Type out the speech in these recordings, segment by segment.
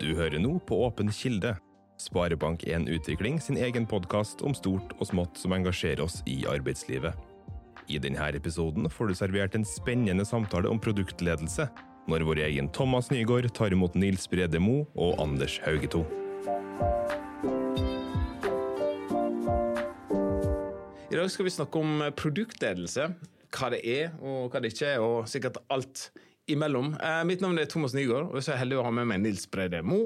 Du hører nå på Åpen kilde, Sparebank1 Utvikling sin egen podkast om stort og smått som engasjerer oss i arbeidslivet. I denne episoden får du servert en spennende samtale om produktledelse, når vår egen Thomas Nygaard tar imot Nils Brede Mo og Anders Haugeto. I dag skal vi snakke om produktledelse. Hva det er og hva det ikke er, og sikkert alt imellom. Eh, mitt navn er Thomas Nygaard, og så er heldig å ha med meg Nils Breide Mo,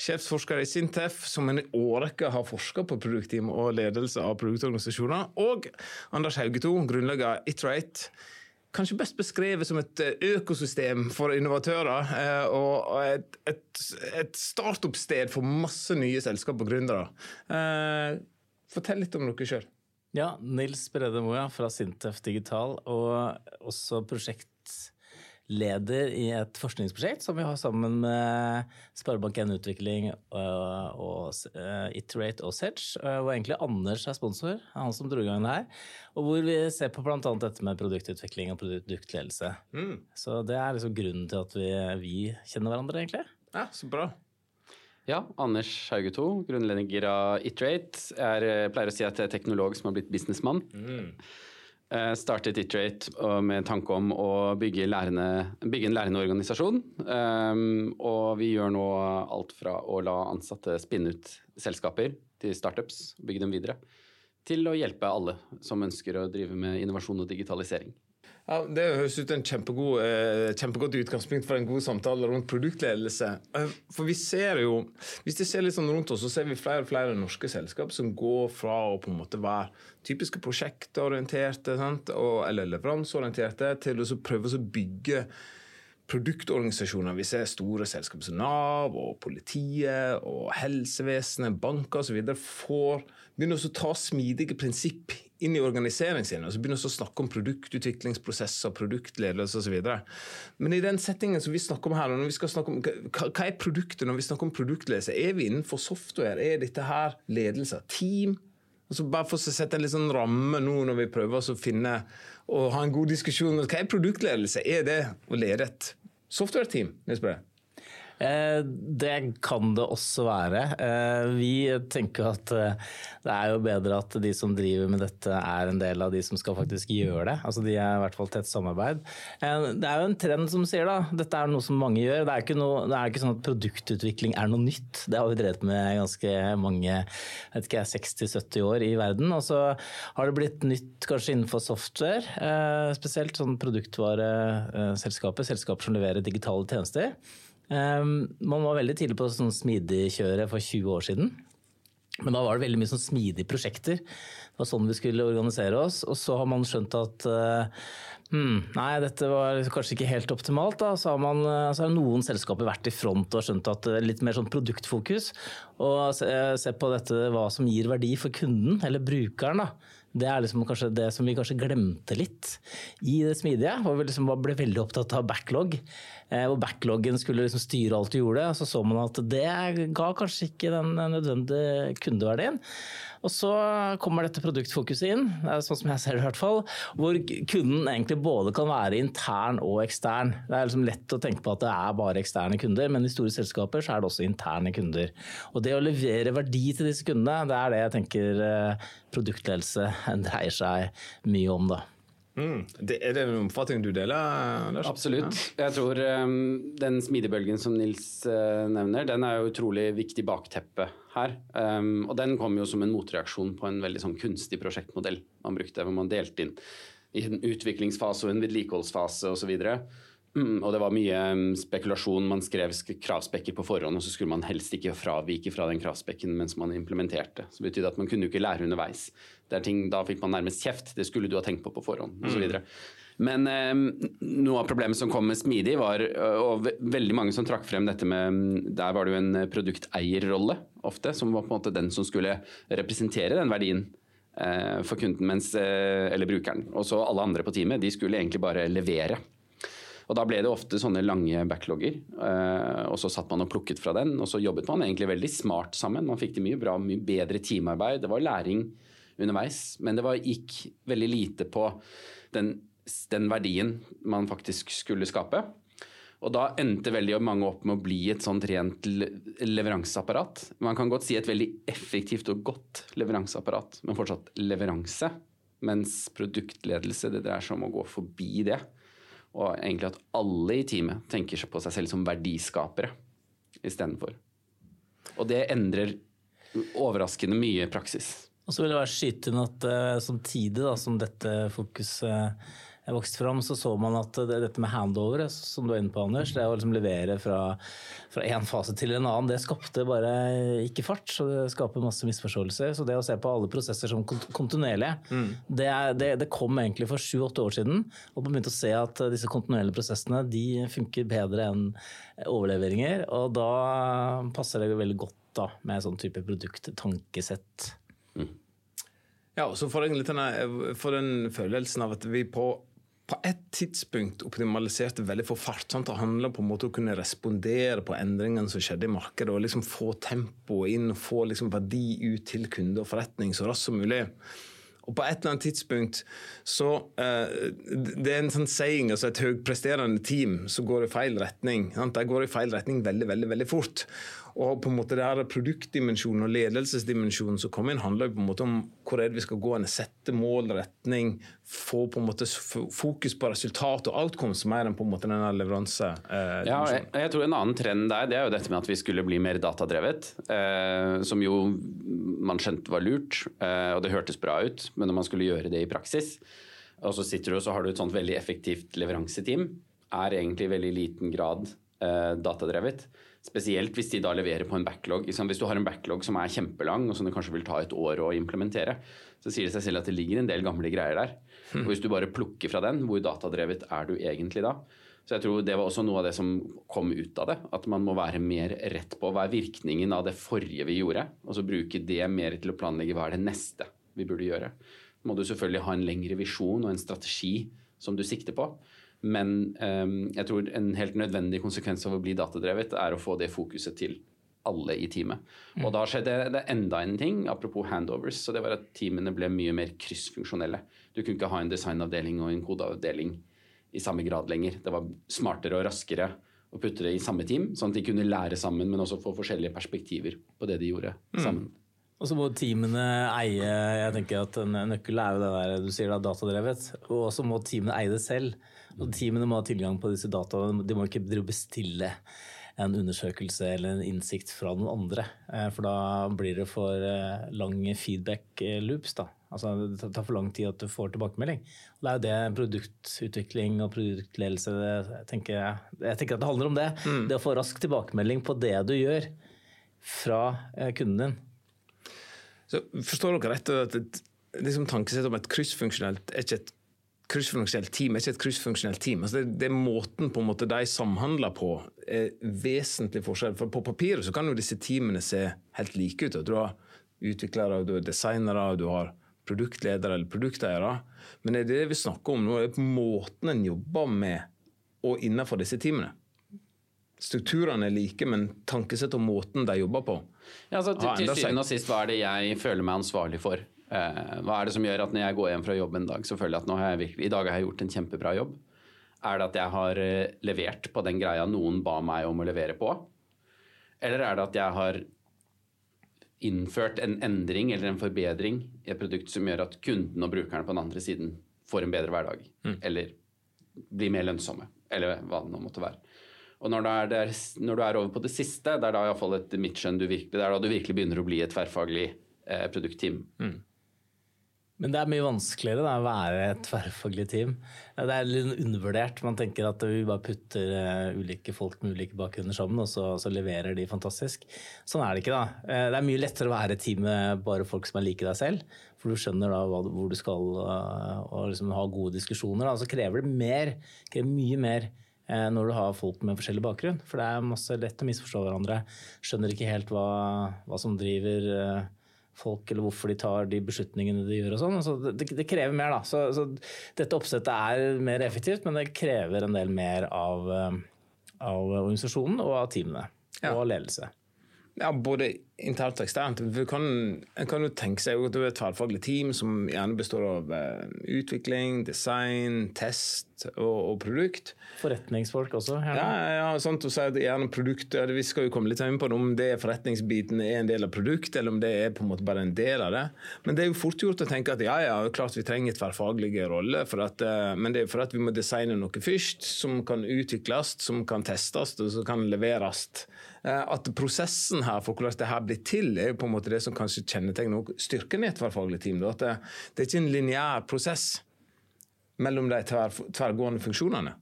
sjefsforsker i Sintef, som en årrekke har forska på produktteam og ledelse av produktorganisasjoner, og Anders Haugeto, grunnlegger Iterate. Kanskje best beskrevet som et eh, økosystem for innovatører, eh, og et, et, et startup-sted for masse nye selskap og gründere. Fortell litt om dere sjøl. Ja, Nils Brede Moja fra Sintef Digital, og også prosjekt leder i et forskningsprosjekt som vi har sammen med Sparebank1 Utvikling og, og uh, Iterate og Sedge, uh, hvor egentlig Anders er sponsor, han som dro i gang det her. Og hvor vi ser på bl.a. dette med produktutvikling og produktledelse. Mm. Så det er liksom grunnen til at vi, vi, kjenner hverandre, egentlig. Ja, så bra. Ja, Anders Haugeto, grunnlegger av Iterate. Jeg pleier å si at jeg er teknolog som har blitt businessmann. Mm. Eh, startet Iterate med tanke om å bygge, lærende, bygge en lærende organisasjon. Um, og vi gjør nå alt fra å la ansatte spinne ut selskaper til startups, bygge dem videre, til å hjelpe alle som ønsker å drive med innovasjon og digitalisering. Ja, Det høres ut en kjempegod, eh, kjempegodt utgangspunkt for en god samtale rundt produktledelse. Eh, for vi ser jo, Hvis vi ser litt sånn rundt oss, så ser vi flere og flere norske selskap som går fra å på en måte være typiske prosjektorienterte sant? Eller leveranseorienterte til å prøve å bygge produktorganisasjoner. Vi ser store selskaper som Nav og politiet og helsevesenet, banker osv. begynner å ta smidige prinsipp inn i organiseringen sin. og så Begynner å snakke om produktutviklingsprosesser, produktledelse osv. Men i den settingen som vi snakker om her, når vi skal snakke om, hva er produktet når vi snakker om produktledelse? Er vi innenfor software? Er dette her ledelse? Team? Altså bare for å sette en litt sånn ramme nå når vi prøver å finne og ha en god diskusjon. Hva er produktledelse? Er det å lede et software-team? Eh, det kan det også være. Eh, vi tenker at eh, det er jo bedre at de som driver med dette er en del av de som skal faktisk gjøre det. Altså De er i hvert fall tett samarbeid. Det er jo en trend som sier da, dette er noe som mange gjør. Det er ikke, noe, det er ikke sånn at produktutvikling er noe nytt. Det har vi drevet med ganske mange, vet ikke 60-70 år i verden. Og så har det blitt nytt kanskje innenfor software, spesielt sånn produktvareselskaper, selskaper som leverer digitale tjenester. Um, man var veldig tidlig på sånn smidigkjøret for 20 år siden. Men da var det veldig mye sånn smidige prosjekter. Det var sånn vi skulle organisere oss. Og så har man skjønt at uh, hmm, nei, dette var kanskje ikke helt optimalt. Da. Så har, man, uh, så har noen selskaper vært i front og skjønt at uh, litt mer sånn produktfokus. Og se, se, på dette hva som gir verdi for kunden, eller brukeren. da. Det er liksom kanskje det som vi kanskje glemte litt i det smidige. Hvor vi liksom ble veldig opptatt av backlog. Eh, hvor backloggen skulle liksom styre alt du gjorde. Så så man at det ga kanskje ikke den nødvendige kundeverdien. Og så kommer dette produktfokuset inn, det er sånn som jeg ser det i hvert fall. Hvor kunden egentlig både kan være intern og ekstern. Det er liksom lett å tenke på at det er bare eksterne kunder, men i store selskaper så er det også interne kunder. Og det å levere verdi til disse kundene, det er det jeg tenker eh, produktledelse dreier seg mye om. da. Mm. Det, er det en oppfatning du deler? Lars? Absolutt. Jeg tror um, den smidigbølgen som Nils uh, nevner, den er jo utrolig viktig bakteppe her. Um, og den kom jo som en motreaksjon på en veldig sånn kunstig prosjektmodell man brukte, hvor man delte inn i en utviklingsfase og en vedlikeholdsfase osv. Mm, og det var mye mm, spekulasjon. Man skrev kravspekker på forhånd, og så skulle man helst ikke fravike fra den kravspekken mens man implementerte. Så det betydde at man kunne jo ikke lære underveis. Ting, da fikk man nærmest kjeft. Det skulle du ha tenkt på på forhånd, osv. Mm. Men eh, noe av problemet som kom med Smidig, var og veldig mange som trakk frem dette med mm, Der var det jo en produkteierrolle ofte, som var på en måte den som skulle representere den verdien eh, for kunden mens, eh, eller brukeren. Og så alle andre på teamet, de skulle egentlig bare levere. Og Da ble det ofte sånne lange backlogger, eh, og så satt man og plukket fra den. Og så jobbet man egentlig veldig smart sammen. Man fikk til mye bra, mye bedre teamarbeid. Det var læring underveis, men det var, gikk veldig lite på den, den verdien man faktisk skulle skape. Og da endte veldig mange opp med å bli et sånt rent leveranseapparat. Man kan godt si et veldig effektivt og godt leveranseapparat, men fortsatt leveranse. Mens produktledelse det dreier seg om å gå forbi det. Og egentlig at alle i teamet tenker på seg selv som verdiskapere istedenfor. Og det endrer overraskende mye praksis. Og så vil jeg bare skyte inn at uh, samtidig da, som dette fokuset vokste fram, så så man at det, dette med handover, som du er inne på, Anders, det å liksom levere fra, fra en fase til en annen, det skapte bare ikke fart. Så det skaper masse misforståelser. Så det å se på alle prosesser som kontinuerlige, mm. det, det, det, kom egentlig for sju-åtte år siden. Og man begynte å se at disse kontinuerlige prosessene de funker bedre enn overleveringer. Og da passer det veldig godt da, med sånn type produkttankesett. Mm. Ja, og så får jeg litt denne, får den følelsen av at vi på, på et tidspunkt optimaliserte veldig for fart. Sant? Det handla om å kunne respondere på endringene som skjedde i markedet. og liksom Få tempo inn, få liksom verdi ut til kunde og forretning så raskt som mulig. Og på et eller annet tidspunkt så uh, Det er en sånn saying, altså et høypresterende team som går i feil retning. Sant? De går i feil retning veldig, veldig, veldig fort. Og på en måte det Produktdimensjonen og ledelsesdimensjonen som kommer inn, handler på en måte om hvor er det vi skal gå, sette mål, retning, få på en måte fokus på resultat og outcomes mer enn på en måte denne leveranse. Eh, ja, jeg, jeg, tror En annen trend der det er jo dette med at vi skulle bli mer datadrevet. Eh, som jo man skjønte var lurt, eh, og det hørtes bra ut, men når man skulle gjøre det i praksis, og så sitter du og så har du et sånt veldig effektivt leveranseteam, er egentlig i veldig liten grad eh, datadrevet. Spesielt hvis de da leverer på en backlog. Hvis du har en backlog som er kjempelang, og som det kanskje vil ta et år å implementere, så sier det seg selv at det ligger en del gamle greier der. Hmm. Og hvis du bare plukker fra den, hvor datadrevet er du egentlig da? Så jeg tror Det var også noe av det som kom ut av det. At man må være mer rett på hva er virkningen av det forrige vi gjorde, og så bruke det mer til å planlegge hva er det neste vi burde gjøre. må du selvfølgelig ha en lengre visjon og en strategi som du sikter på. Men um, jeg tror en helt nødvendig konsekvens av å bli datadrevet er å få det fokuset til alle i teamet. Mm. Og da skjedde det enda en ting, apropos handovers. så Det var at teamene ble mye mer kryssfunksjonelle. Du kunne ikke ha en designavdeling og en kodeavdeling i samme grad lenger. Det var smartere og raskere å putte det i samme team, sånn at de kunne lære sammen, men også få forskjellige perspektiver på det de gjorde mm. sammen. Mm. Og så må teamene eie jeg tenker at En nøkkel er jo det der du sier da, datadrevet. Og så må teamene eie det selv. Og teamene må ha tilgang på disse dataene. De må ikke bestille en undersøkelse eller en innsikt fra noen andre. Eh, for da blir det for eh, lange feedback loops. da. Altså, det tar for lang tid at du får tilbakemelding. Og det er jo det produktutvikling og produktledelse jeg tenker, jeg tenker at det handler om det. Mm. Det å få rask tilbakemelding på det du gjør fra eh, kunden din. Så Forstår dere rett at liksom tankesett om et kryssfunksjonelt er ikke et kryssfunksjonelt team er ikke et kryssfunksjonelt team. Altså det, det, er måten på en måte de samhandler på er vesentlig forskjell. For På papiret så kan jo disse teamene se helt like ut. Du har utviklere, du har designere, du har produktledere eller produkteiere. Men det det vi snakker om nå, er måten en jobber med og innenfor disse teamene. Strukturene er like, men tankesett og måten de jobber på ja, altså, Til, til syvende og sist, hva er det jeg føler meg ansvarlig for? Eh, hva er det som gjør at når jeg går hjem fra jobb en dag, så føler jeg at nå har jeg virkelig, i dag har jeg gjort en kjempebra jobb? Er det at jeg har eh, levert på den greia noen ba meg om å levere på? Eller er det at jeg har innført en endring eller en forbedring i et produkt som gjør at kunden og brukerne på den andre siden får en bedre hverdag? Mm. Eller blir mer lønnsomme, eller hva det nå måtte være. Og når du, er der, når du er over på det siste, det er da iallfall et mitt skjønn du virkelig, det er da du virkelig begynner å bli et tverrfaglig eh, produktteam. Mm. Men det er mye vanskeligere da, å være et tverrfaglig team. Det er litt undervurdert. Man tenker at vi bare putter uh, ulike folk med ulike bakgrunner sammen, og så, så, leverer de fantastisk. Sånn er det ikke. da. Uh, det er mye lettere å være et team med bare folk som er like deg selv. For du skjønner da hvor du skal uh, og liksom ha gode diskusjoner. Da. Så krever det mer, krever mye mer når du har folk med forskjellig bakgrunn. For det er masse lett å misforstå hverandre. Skjønner ikke helt hva, hva som driver folk, eller hvorfor de tar de beslutningene de gjør. og sånn. Så det, det, krever mer, da. Så, så, dette oppsettet er mer effektivt, men det krever en del mer av, eh, av organisasjonen og av teamene. Ja. Og ledelse. Ja, både internt og eksternt. Kan, en kan jo tenke seg at du er et tverrfaglig team som gjerne består av eh, utvikling, design, test og, og produkt. Forretningsfolk også? Ja, ja, ja sant, og så er det gjerne produkt, Vi skal jo komme litt inn på det, om det forretningsbiten er en del av produkt, eller om det er på en måte bare en del av det. Men det er jo fort gjort å tenke at ja, ja, klart vi trenger tverrfaglige roller, at, eh, men det er for at vi må designe noe først som kan utvikles, som kan testes og som kan leveres. Eh, at prosessen her for hvordan det her blir til, er jo på en måte det som kanskje kjennetegner styrken i et tverrfaglig team. At det, det, er ikke en lineær prosess mellom de tver, tverrgående funksjonene.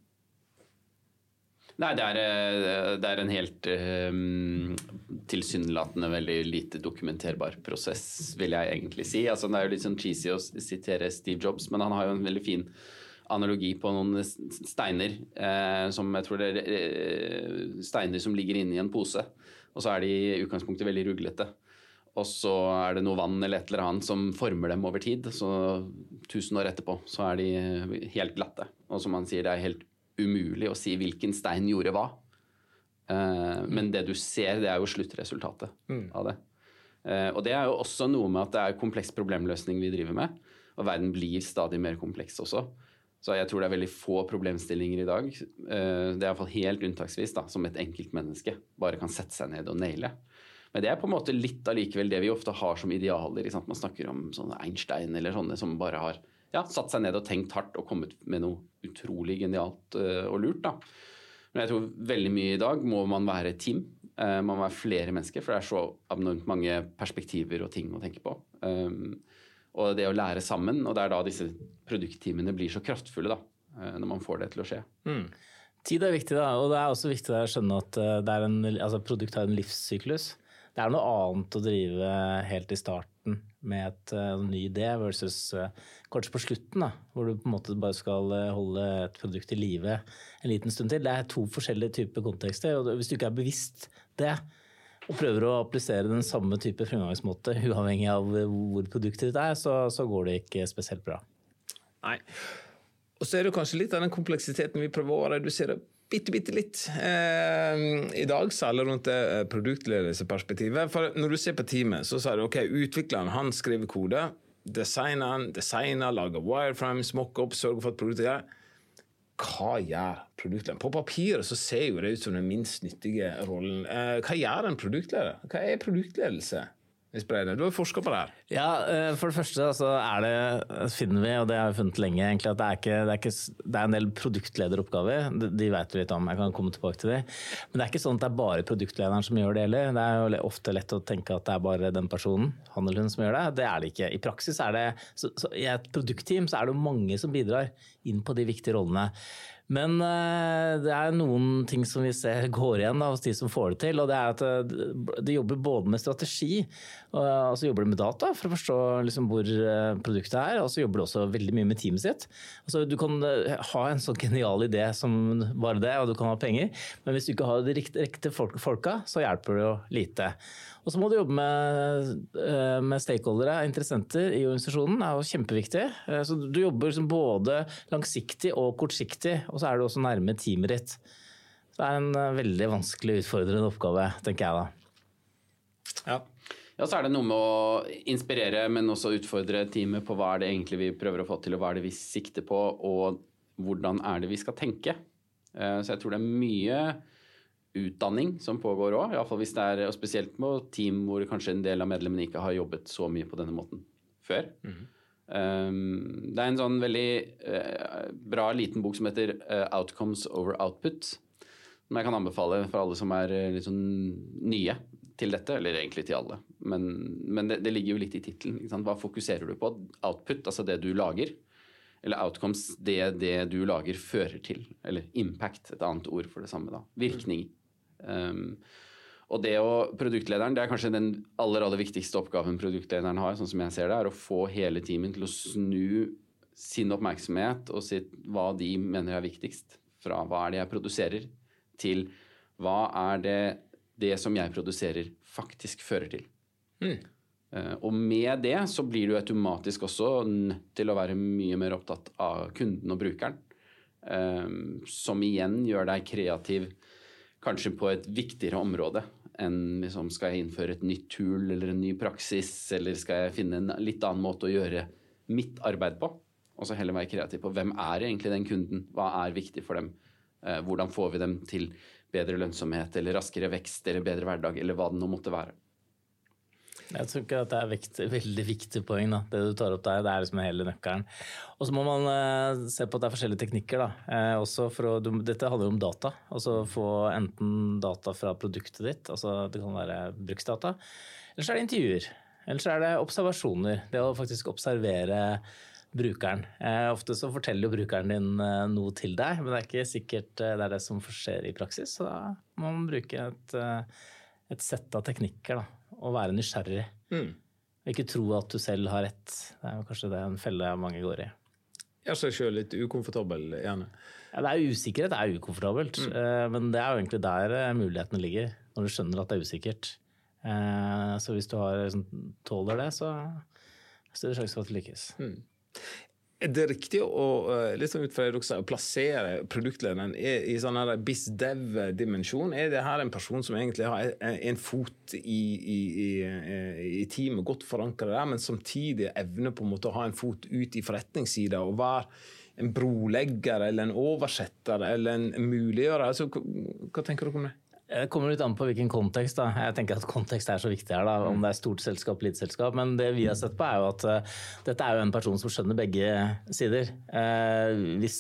Nei, det er, eh, det er en helt um, tilsynelatende veldig lite dokumenterbar prosess, vil jeg egentlig si. Altså, det er jo litt sånn cheesy å sitere Steve Jobs, men han har jo en veldig fin analogi på noen steiner eh, som jeg tror det er eh, steiner som ligger inni en pose. Og så er de i utgangspunktet veldig ruglete. Og så er det noe vann eller et eller annet som former dem over tid. Så 1000 år etterpå så er de helt glatte. Og som han sier, det er helt umulig å si hvilken stein gjorde hva. Eh, men det du ser, det er jo sluttresultatet mm. av det. Eh, og det er jo også noe med at det er kompleks problemløsning vi driver med. Og verden blir stadig mer kompleks også. Så jeg tror det er veldig få problemstillinger i dag. Eh, det er iallfall helt unntaksvis da, som et enkeltmenneske bare kan sette seg ned og naile. Men det er på en måte litt allikevel det vi ofte har som idealer. Man snakker om sånne Einstein eller sånne som bare har ja, satt seg ned og tenkt hardt og kommet med noe utrolig genialt uh, og lurt. Da. Men jeg tror veldig mye i dag må man være et team. Uh, man må være flere mennesker, for det er så abnormt mange perspektiver og ting å tenke på. Og det å lære sammen. Og det er da disse produktteamene blir så kraftfulle, da, eh, når man får det til å skje. Mm. Tid er viktig, da, og det er også viktig å skjønne at eh, en, altså produkt har en livssyklus. Det er noe annet å drive helt i starten med et, uh, ny idé versus kanskje på slutten, da, hvor du på en måte bare skal holde et produkt i live en liten stund til. Det er to forskjellige typer kontekster. og Hvis du ikke er bevisst det, og prøver å applisere den samme type fremgangsmåte uavhengig av hvor produktet ditt er, så, så, går det ikke spesielt bra. Nei. Og så er det kanskje litt av den kompleksiteten vi prøver å redusere bitte, bitte litt eh, i dag, særlig rundt det eh, produktledelseperspektivet. For når du ser på teamet, så sier du ok, utvikleren han skriver kode. Designeren designer, lager wireframes, mockup, sørger for at produktet gjør hva gjør produktlederen? På papiret så ser jo det ut som den minst nyttige rollen. Eh, hva gjør en produktleder? Hva er produktledelse? Du har forska på det her. Ja, eh, For det første så er det, finner vi, og det har vi funnet lenge, egentlig, at det er, ikke, det er, ikke, det er en del produktlederoppgaver. De, de vet vi litt om, jeg kan komme tilbake til det. Men det er ikke sånn at det er bare produktlederen som gjør det heller. Det er jo ofte lett å tenke at det er bare den personen, han eller hun, som gjør det. Det er det ikke. I praksis er det så, så I et produktteam så er det mange som bidrar inn på de viktige rollene. Men uh, det er noen ting som vi ser går igjen da, hos de som får det til. og det er at uh, De jobber både med strategi og uh, så jobber de med data for å forstå liksom, hvor eh, produktet er. Og så jobber de også veldig mye med teamet sitt. Altså, du kan ha en sånn genial idé som bare det, og du kan ha penger. Men hvis du ikke har de riktige folka, så hjelper det jo lite. Og så må du jobbe med, eh, med stakeholdere, interessenter i organisasjonen. Det er jo kjempeviktig. Eh, så du jobber liksom både langsiktig og kortsiktig, og så er du også nærme teamet ditt. Så det er en eh, veldig vanskelig, utfordrende oppgave, tenker jeg da. Ja. ja, så er det noe med å inspirere, men også utfordre teamet på hva er det egentlig vi prøver å få til, og hva er det vi sikter på, og hvordan er det vi skal tenke. Så jeg tror det er mye utdanning som pågår òg. Spesielt med team hvor kanskje en del av medlemmene ikke har jobbet så mye på denne måten før. Mm. Um, det er en sånn veldig uh, bra liten bok som heter uh, 'Outcomes over Output'. Som jeg kan anbefale for alle som er uh, litt sånn nye til dette, eller egentlig til alle. Men, men det, det, ligger jo litt i tittelen. Hva fokuserer du på? Output, altså det du lager. Eller outcomes, det det du lager fører til. Eller impact, et annet ord for det samme. da. Virkning. Um, og det å, Produktlederen det er kanskje den aller aller viktigste oppgaven produktlederen har, sånn som jeg ser det, er å få hele teamet til å snu sin oppmerksomhet og sitt, hva de mener er viktigst, fra hva er det jeg produserer, til hva er det det som jeg produserer, faktisk fører til. Mm. Uh, og med det så blir du automatisk også nødt til å være mye mer opptatt av kunden og brukeren. Um, som igjen gjør deg kreativ kanskje på et viktigere område enn liksom, skal jeg innføre et nytt tool eller en ny praksis, eller skal jeg finne en litt annen måte å gjøre mitt arbeid på? Og så heller være kreativ på hvem er egentlig den kunden, hva er viktig for dem? Eh, hvordan får vi dem til bedre lønnsomhet eller raskere vekst eller bedre hverdag, eller hva det nå måtte være. Jeg tror ikke at det er et veldig viktig poeng, da. det du tar opp der. Det er liksom hele nøkkelen. Og så må man eh, se på at det er forskjellige teknikker. Også å, du, dette handler jo om data. Altså få enten data fra produktet ditt, altså det kan være bruksdata, eller så er det intervjuer. Eller så er det observasjoner. Det å faktisk observere brukeren. Eh, ofte så forteller jo brukeren din eh, noe til deg, men det er ikke sikkert eh, det er det som skjer i praksis. Så da må man bruke et, eh, et sett av teknikker da, og være nysgjerrig. Mm. Ikke tro at du selv har rett. Det er kanskje det en felle mange går i. Gjør seg sjøl litt ukomfortabel, gjerne. Ja, det er usikkerhet det er ukomfortabelt, mm. Eh, men det er jo egentlig der eh, mulighetene ligger. Når du skjønner at det er usikkert. Så hvis du har, liksom, tåler det, så er det større sjanse for at du lykkes. Mm. Er det riktig å liksom ut fra dere plassere produktlederen i sånn biz-dev-dimensjon? Er det her en person som egentlig har en fot i, i, i, i teamet, godt forankra der, men samtidig evner på en måte å ha en fot ut i forretningssida og være en brolegger eller en oversetter eller en muliggjører? Altså, hva tenker dere om det? Det kommer litt an på hvilken kontekst. da. Jeg tenker at Kontekst er så viktig her, da, om det er stort selskap, lite selskap. Men det vi har sett på er jo at uh, dette er jo en person som skjønner begge sider. Uh, hvis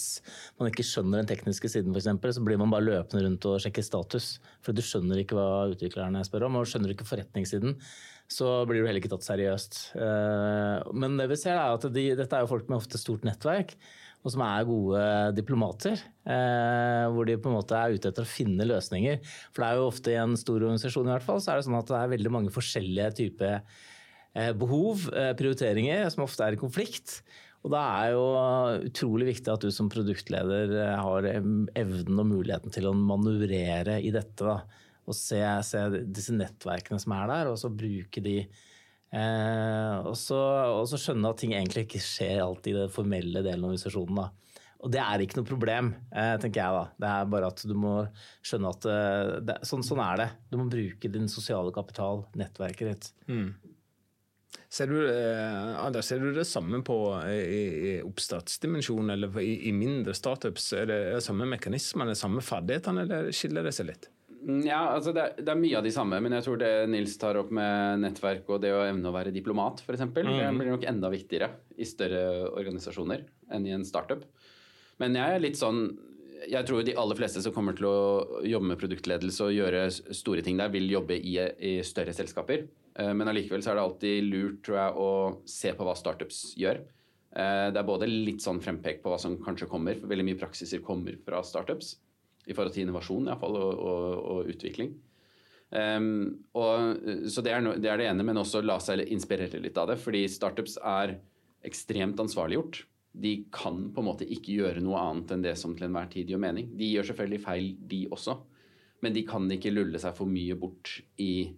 man ikke skjønner den tekniske siden, eksempel, så blir man bare løpende rundt og sjekker status. For du skjønner ikke hva utviklerne spør om, og skjønner ikke forretningssiden. Så blir du heller ikke tatt seriøst. Uh, men det vi ser er at de, dette er jo folk med ofte stort nettverk og som er gode diplomater. Eh, hvor de på en måte er ute etter å finne løsninger. For det er jo ofte i en stor organisasjon i hvert fall, så er det sånn at det er veldig mange forskjellige typer eh, behov, eh, prioriteringer, som ofte er i konflikt. Og da er jo utrolig viktig at du som produktleder har evnen og muligheten til å manøvrere i dette. Da. Og se, se disse nettverkene som er der, og så bruke de Eh, og, så, skjønne at ting egentlig ikke skjer alltid i den formelle delen av organisasjonen. Da. Og det er ikke noe problem, eh, tenker jeg da. Det er bare at du må skjønne at eh, det, sånn, sånn, er det. Du må bruke din sosiale kapital, nettverket ditt. Mm. Ser du, eh, Anders, ser du det samme på i, i oppstartsdimensjonen eller i, i, mindre startups? Er det, er det samme mekanismene, samme ferdighetene, eller skiller det seg litt? Mm, ja, altså det, er, det, er mye av de samme, men jeg tror det Nils tar opp med nettverk og det å evne å være diplomat, f.eks., mm. det blir nok enda viktigere i større organisasjoner enn i en startup. Men jeg er litt sånn Jeg tror de aller fleste som kommer til å jobbe med produktledelse og gjøre store ting der, vil jobbe i, i større selskaper. Eh, men allikevel så er det alltid lurt, tror jeg, å se på hva startups gjør. Eh, det er både litt sånn frempek på hva som kanskje kommer, for veldig mye praksiser kommer fra startups i forhold til innovasjon iallfall, og, og, og utvikling. Um, og, så det er, no, det er, det ene, men også la seg inspirere litt av det. Fordi startups er ekstremt ansvarliggjort. De kan på en måte ikke gjøre noe annet enn det som til enhver tid gjør mening. De gjør selvfølgelig feil, de også, men de kan ikke lulle seg for mye bort i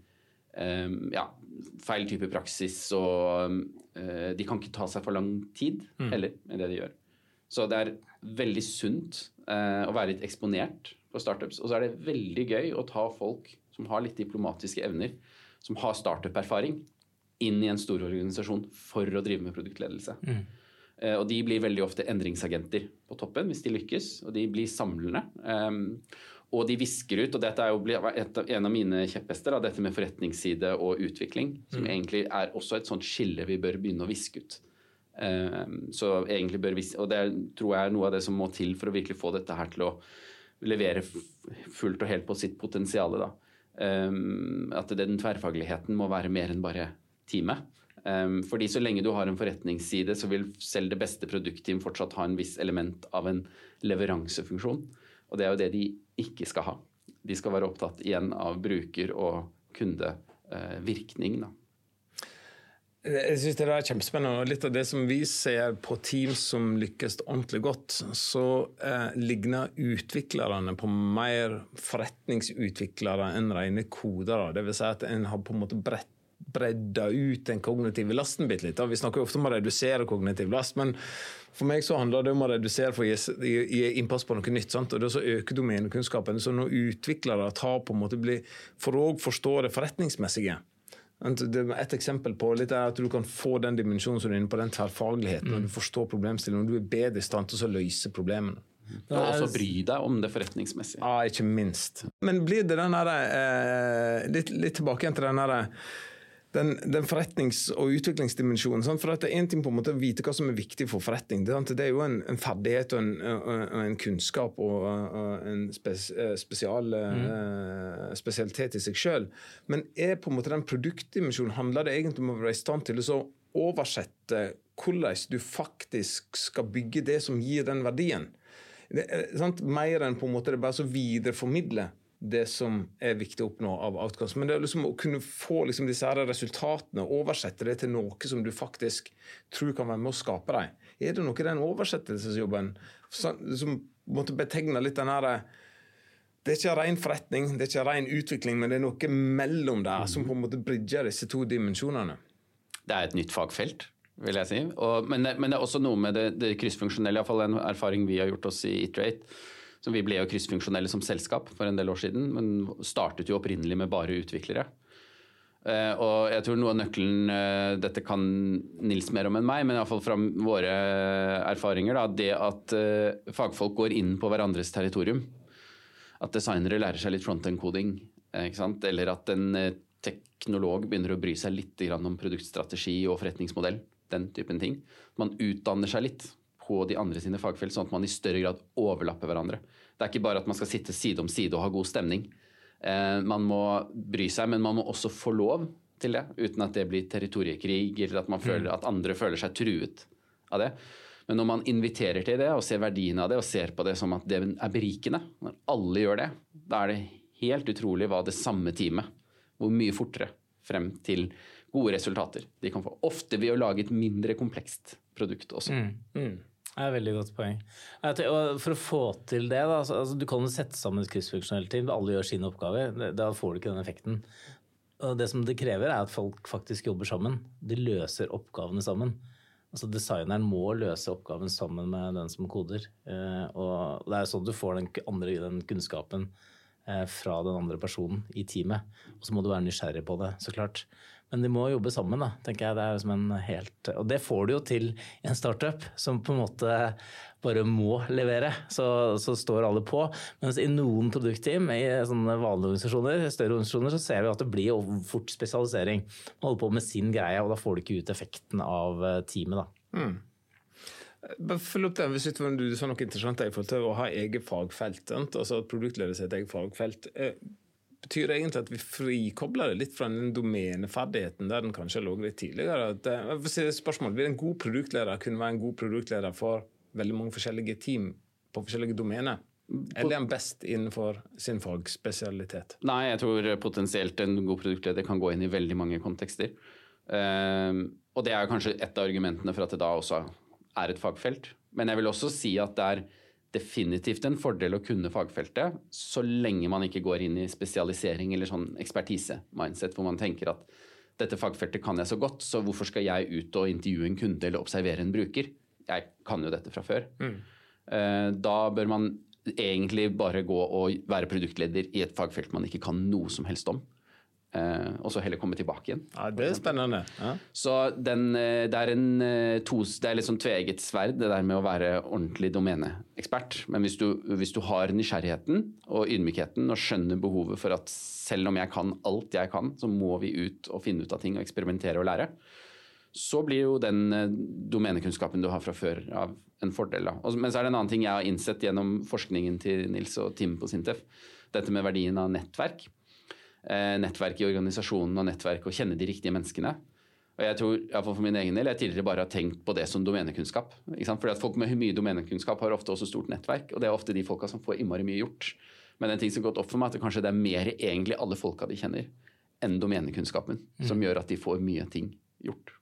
um, ja, feil type praksis, og uh, de kan ikke ta seg for lang tid mm. heller med det de gjør. Så det er veldig sunt eh, å være litt eksponert på startups. Og så er det veldig gøy å ta folk som har litt diplomatiske evner, som har startup-erfaring, inn i en stor organisasjon for å drive med produktledelse. Mm. Eh, og de blir veldig ofte endringsagenter på toppen hvis de lykkes, og de blir samlende. Um, og de visker ut, og dette er jo et, en av mine kjepphester, dette med forretningsside og utvikling, som mm. egentlig er også et sånt skille vi bør begynne å viske ut. Ehm, så egentlig bør vi, og det tror jeg er noe av det som må til for å virkelig få dette her til å levere fullt og helt på sitt potensial. Ehm, at den tverrfagligheten må være mer enn bare teamet. Ehm, fordi så lenge du har en forretningsside, så vil selv det beste produktteam fortsatt ha en viss element av en leveransefunksjon. Og det er jo det de ikke skal ha. De skal være opptatt igjen av bruker- og kundevirkning. Da. Jeg synes det er kjempespennende. og Litt av det som vi ser på team som lykkes ordentlig godt, så eh, ligner utviklerne på mer forretningsutviklere enn rene kodere. Vil si at en har på en måte bredt bredda ut den kognitive lasten bitte litt. Vi snakker jo ofte om å redusere kognitiv last, men for meg så handler det om å redusere for å gi, innpass på noe nytt. Sant? Og det å øke domenekunnskapen. Så når utviklere tar på en måte bli, for å forstå det forretningsmessige et eksempel på litt er at du kan få den dimensjonen som du er inne på, den tverrfagligheten. Mm. Når du forstår problemstillingen, og du er bedre i stand til å løse problemene. Og også bry deg om det forretningsmessige. Ja, ikke minst. Men blir det den derre eh, litt, litt, tilbake igjen til den derre den, den, forretnings- og utviklingsdimensjonen. Sant? For det er én ting på en måte å vite hva som er viktig for forretning. Det, det er jo en, en ferdighet og en, og en, kunnskap og, og en spes, eh, spesial, mm. uh, spesialitet i seg sjøl. Men er på en måte den produktdimensjonen handler det egentlig om å være i stand til å oversette hvordan du faktisk skal bygge det som gir den verdien. Det, sant? Mer enn på en måte det bare så videreformidle det som er viktig å oppnå av outcomes. Men det er liksom å kunne få liksom disse her resultatene, oversette det til noe som du faktisk tror kan være med å skape dem. Er det noe i den oversettelsesjobben som måtte betegne litt den herre det er ikke ren forretning, det er ikke ren utvikling, men det er noe mellom der som på en måte bridger disse to dimensjonene. Det er et nytt fagfelt, vil jeg si. Og, men, men, det er også noe med det, det kryssfunksjonelle, iallfall en erfaring vi har gjort oss i Iterate så vi ble jo kryssfunksjonelle som selskap for en del år siden, men startet jo opprinnelig med bare utviklere. Uh, og jeg tror noe av nøkkelen uh, Dette kan Nils mer om enn meg, men iallfall fra våre erfaringer. Da, det at uh, fagfolk går inn på hverandres territorium. At designere lærer seg litt front-end-koding. Eller at en teknolog begynner å bry seg litt om produktstrategi og forretningsmodell. Den typen ting. Man utdanner seg litt på de andre sine fagfelt, sånn at man i større grad overlapper hverandre. Det er ikke bare at man skal sitte side om side og ha god stemning. Eh, man må bry seg, men man må også få lov til det, uten at det blir territoriekrig, eller at, man føler, mm. at andre føler seg truet av det. Men når man inviterer til det og ser verdien av det og ser på det som at det er berikende, når alle gjør det, da er det helt utrolig hva det samme teamet, hvor mye fortere frem til gode resultater de kan få. Ofte ved å lage et mindre komplekst produkt også. Mm. Mm. Det er et veldig godt poeng. For å få til det, da, altså, Du kan jo sette sammen et kryssfunksjonelt team, alle gjør sine oppgaver. Da får du ikke den effekten. Og det som det krever, er at folk faktisk jobber sammen. De løser oppgavene sammen. Altså Designeren må løse oppgaven sammen med den som koder. Eh, og Det er sånn du får den, andre, den kunnskapen fra den andre personen i teamet. Og så må du være nysgjerrig på det, så klart. Men de må jobbe sammen, da, tenker jeg. Det er som en helt, og det får du jo til i en startup, som på en måte bare må levere. Så, så står alle på. Mens i noen produktteam, i sånne vanlige organisasjoner, større organisasjoner, så ser vi at det blir fort spesialisering. Man holder på med sin greie, og da får du ikke ut effekten av eh, teamet. da. Mm. Følg opp det, hvis Du sa noe interessant i forhold til å ha eget fagfelt. altså at Produktleder et eget fagfelt. Betyr det egentlig at vi frikobler det litt fra den domeneferdigheten der den kanskje lå litt tidligere. At, uh, spørsmål, Vil en god produktleder kunne være en god produktleder for veldig mange forskjellige team på forskjellige domener? Eller er han best innenfor sin fagspesialitet? Nei, jeg tror potensielt en god produktleder kan gå inn i veldig mange kontekster. Um, og det er kanskje et av argumentene for at det da også er et fagfelt. Men jeg vil også si at det er definitivt en fordel å kunne fagfeltet, så lenge man ikke går inn i spesialisering eller sånn ekspertise-mindset, hvor man tenker at dette fagfeltet kan jeg så godt, så hvorfor skal jeg ut og intervjue en kunde eller observere en bruker? Jeg kan jo dette fra før. Mm. Eh, da bør man egentlig bare gå og være produktleder i et fagfelt man ikke kan noe som helst om. Uh, og så heller komme tilbake igjen. Ja, Det er spennende. Ja. Så den, eh, det, er en, uh, tos, det er litt sånn tveegget sverd, det der med å være ordentlig domeneekspert. Men hvis du, hvis du, har nysgjerrigheten og ydmykheten og skjønner behovet for at selv om jeg kan alt jeg kan, så må vi ut og finne ut av ting og eksperimentere og lære, så blir jo den domenekunnskapen du har fra før av en fordel. Da. men så er det en annen ting jeg har innsett gjennom forskningen til Nils og Tim på Sintef. Dette med verdien av nettverk. Eh, nettverk i organisasjonen og nettverk og kjenne de riktige menneskene. Og jeg tror, for min egen del, jeg tidligere bare har tenkt på det som domenekunnskap. Fordi at Folk med mye domenekunnskap har ofte også stort nettverk, og det er ofte de folka som får innmari mye gjort. Men en ting som har gått opp for meg, er at kanskje det er mer egentlig alle folka de kjenner, enn domenekunnskapen, mm. som gjør at de får mye ting gjort.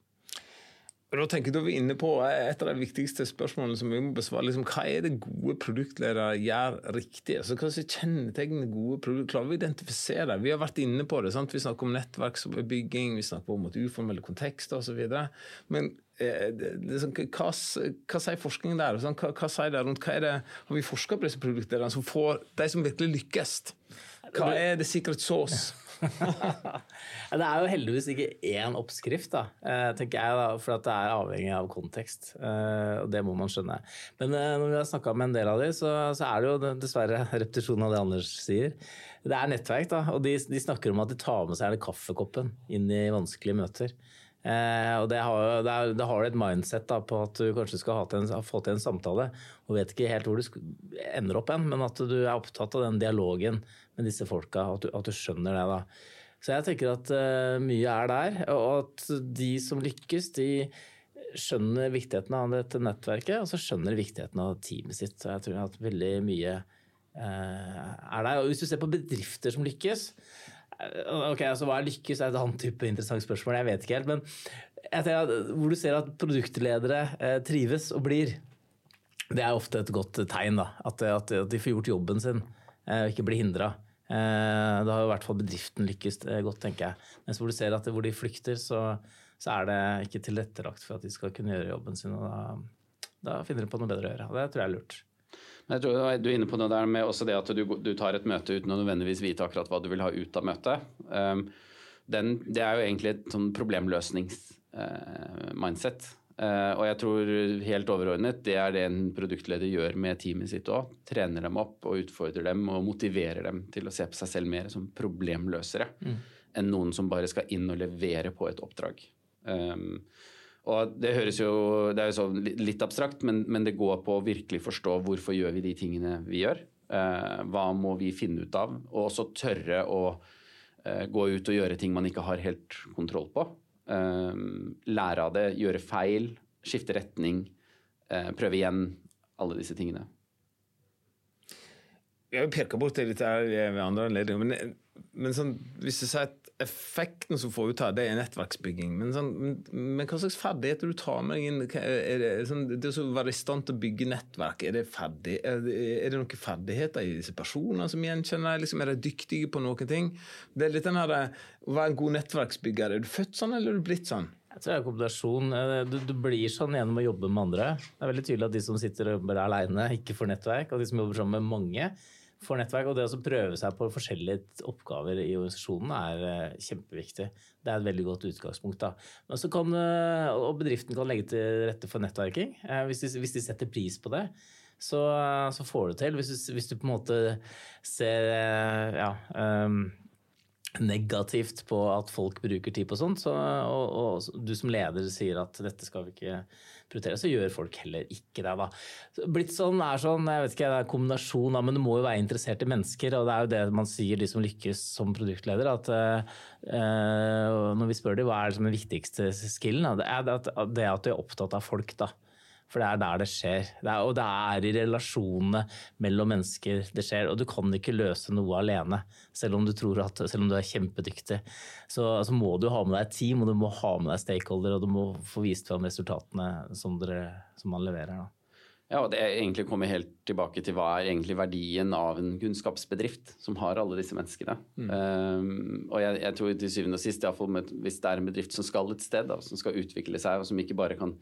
Og da tenker jeg, da er vi inne på Et av de viktigste spørsmålene som vi må besvare. Liksom, hva er det gode produktledere gjør riktig? Altså, hva kjennetegner gode produkter? Klarer vi å identifisere det? Vi har vært inne på det. Sant? Vi snakker om nettverksbygging, vi snakker om uformelle kontekster osv. Men eh, liksom, hva, hva, sier forskningen der? Sånn? Hva, hva, sier det rundt? Hva er det, har vi forska på disse produktlederne som får de som virkelig lykkes? Hva er det secret sauce? det er jo heldigvis ikke én oppskrift, da, eh, tenker jeg, da, for det er avhengig av kontekst. Eh, og det må man skjønne. Men eh, når vi har snakka med en del av dem, så, så, er det jo dessverre repetisjon av det Anders sier. Det er nettverk, da, og de, de snakker om at de tar med seg kaffekoppen inn i vanskelige møter. Eh, og det har, det, er, det har et mindset da, på at du kanskje skal en, få til en samtale, og vet ikke helt hvor du ender opp hen, men at du er opptatt av den dialogen med disse folka, at du, at du skjønner det. da. Så jeg tenker at uh, mye er der, og at de som lykkes, de skjønner viktigheten av dette nettverket, og så skjønner viktigheten av teamet sitt. Så jeg tror at veldig mye uh, er der. Og hvis du ser på bedrifter som lykkes, ok, altså Hva er lykkes? er et annet type interessant spørsmål, jeg vet ikke helt. Men at, hvor du ser at produktledere trives og blir, det er ofte et godt tegn. da, At, at, at de får gjort jobben sin og ikke blir hindra. Eh, da har i hvert fall bedriften lykkes eh, godt, tenker jeg. Mens hvor du ser at hvor de flykter, så, så er det ikke tilrettelagt for at de skal kunne gjøre jobben sin. og Da, da finner de på noe bedre å gjøre. og Det tror jeg er lurt. Jeg tror Du er inne på noe der med også det at du, du, tar et møte uten å nødvendigvis vite akkurat hva du vil ha ut av møtet. Um, den, det er jo egentlig et sånn problemløsnings-mindset. Uh, Uh, og jeg tror helt overordnet det er det en produktleder gjør med teamet sitt òg. Trener dem opp og utfordrer dem og motiverer dem til å se på seg selv mer som problemløsere mm. enn noen som bare skal inn og levere på et oppdrag. Um, og det høres jo det er jo så litt abstrakt, men, men, det går på å virkelig forstå hvorfor gjør vi de tingene vi gjør. Eh, hva må vi finne ut av? Og også tørre å eh, gå ut og gjøre ting man ikke har helt kontroll på. Eh, lære av det, gjøre feil, skifte retning, eh, prøve igjen. Alle disse tingene. Jeg har peka bort det litt ved andre anledninger, men, men sånn, hvis du sier at effekten som får ut av det, er nettverksbygging. Men, sånn, men, hva slags ferdigheter du tar med deg inn? Er det, sånn, det å være i stand til å bygge nettverk, er det, ferdig, er det, er det noen ferdigheter i disse personene som gjenkjenner? Liksom, er de dyktige på noen ting? Det er litt den her, Å være en god nettverksbygger, er du født sånn, eller er du blitt sånn? Jeg tror det er en kombinasjon. Eh, du, du, blir sånn gjennom å jobbe med andre. Det er veldig tydelig at de som sitter og jobber alene, ikke får nettverk. Og de som jobber sammen med mange, for nettverk. Og det å prøve seg på forskjellige oppgaver i organisasjonen er uh, kjempeviktig. Det er et veldig godt utgangspunkt. da. Men kan, uh, Og bedriften kan legge til rette for nettverking uh, hvis, de, hvis, de, setter pris på det. Så, så får du til. Hvis du, hvis du, på en måte ser ja, um, negativt på at folk bruker tid på sånt, så, og, og, du som leder sier at dette skal vi ikke prioritere, så gjør folk heller ikke det. da. Blitt sånn er sånn, jeg vet ikke, det er kombinasjon, da, men du må jo være interessert i mennesker. og Det er jo det man sier, de som lykkes som produktleder. at uh, Når vi spør dem hva er liksom den viktigste skillen, da, det er at, det at du er opptatt av folk. da. For det er der det skjer. Det er, og det er i relasjonene mellom mennesker det skjer. Og du kan ikke løse noe alene, selv om du, at, selv om du er kjempedyktig. Så altså, må du ha med deg et team, og du må ha med deg stakeholder, og du må få vist fram resultatene som, dere, som man leverer. Da. Ja, og Det egentlig kommer helt tilbake til hva er egentlig verdien av en kunnskapsbedrift som har alle disse menneskene. Mm. Um, og jeg, jeg, tror til syvende og sist, iallfall hvis det er en bedrift som skal et sted, da, som skal utvikle seg, og som ikke bare kan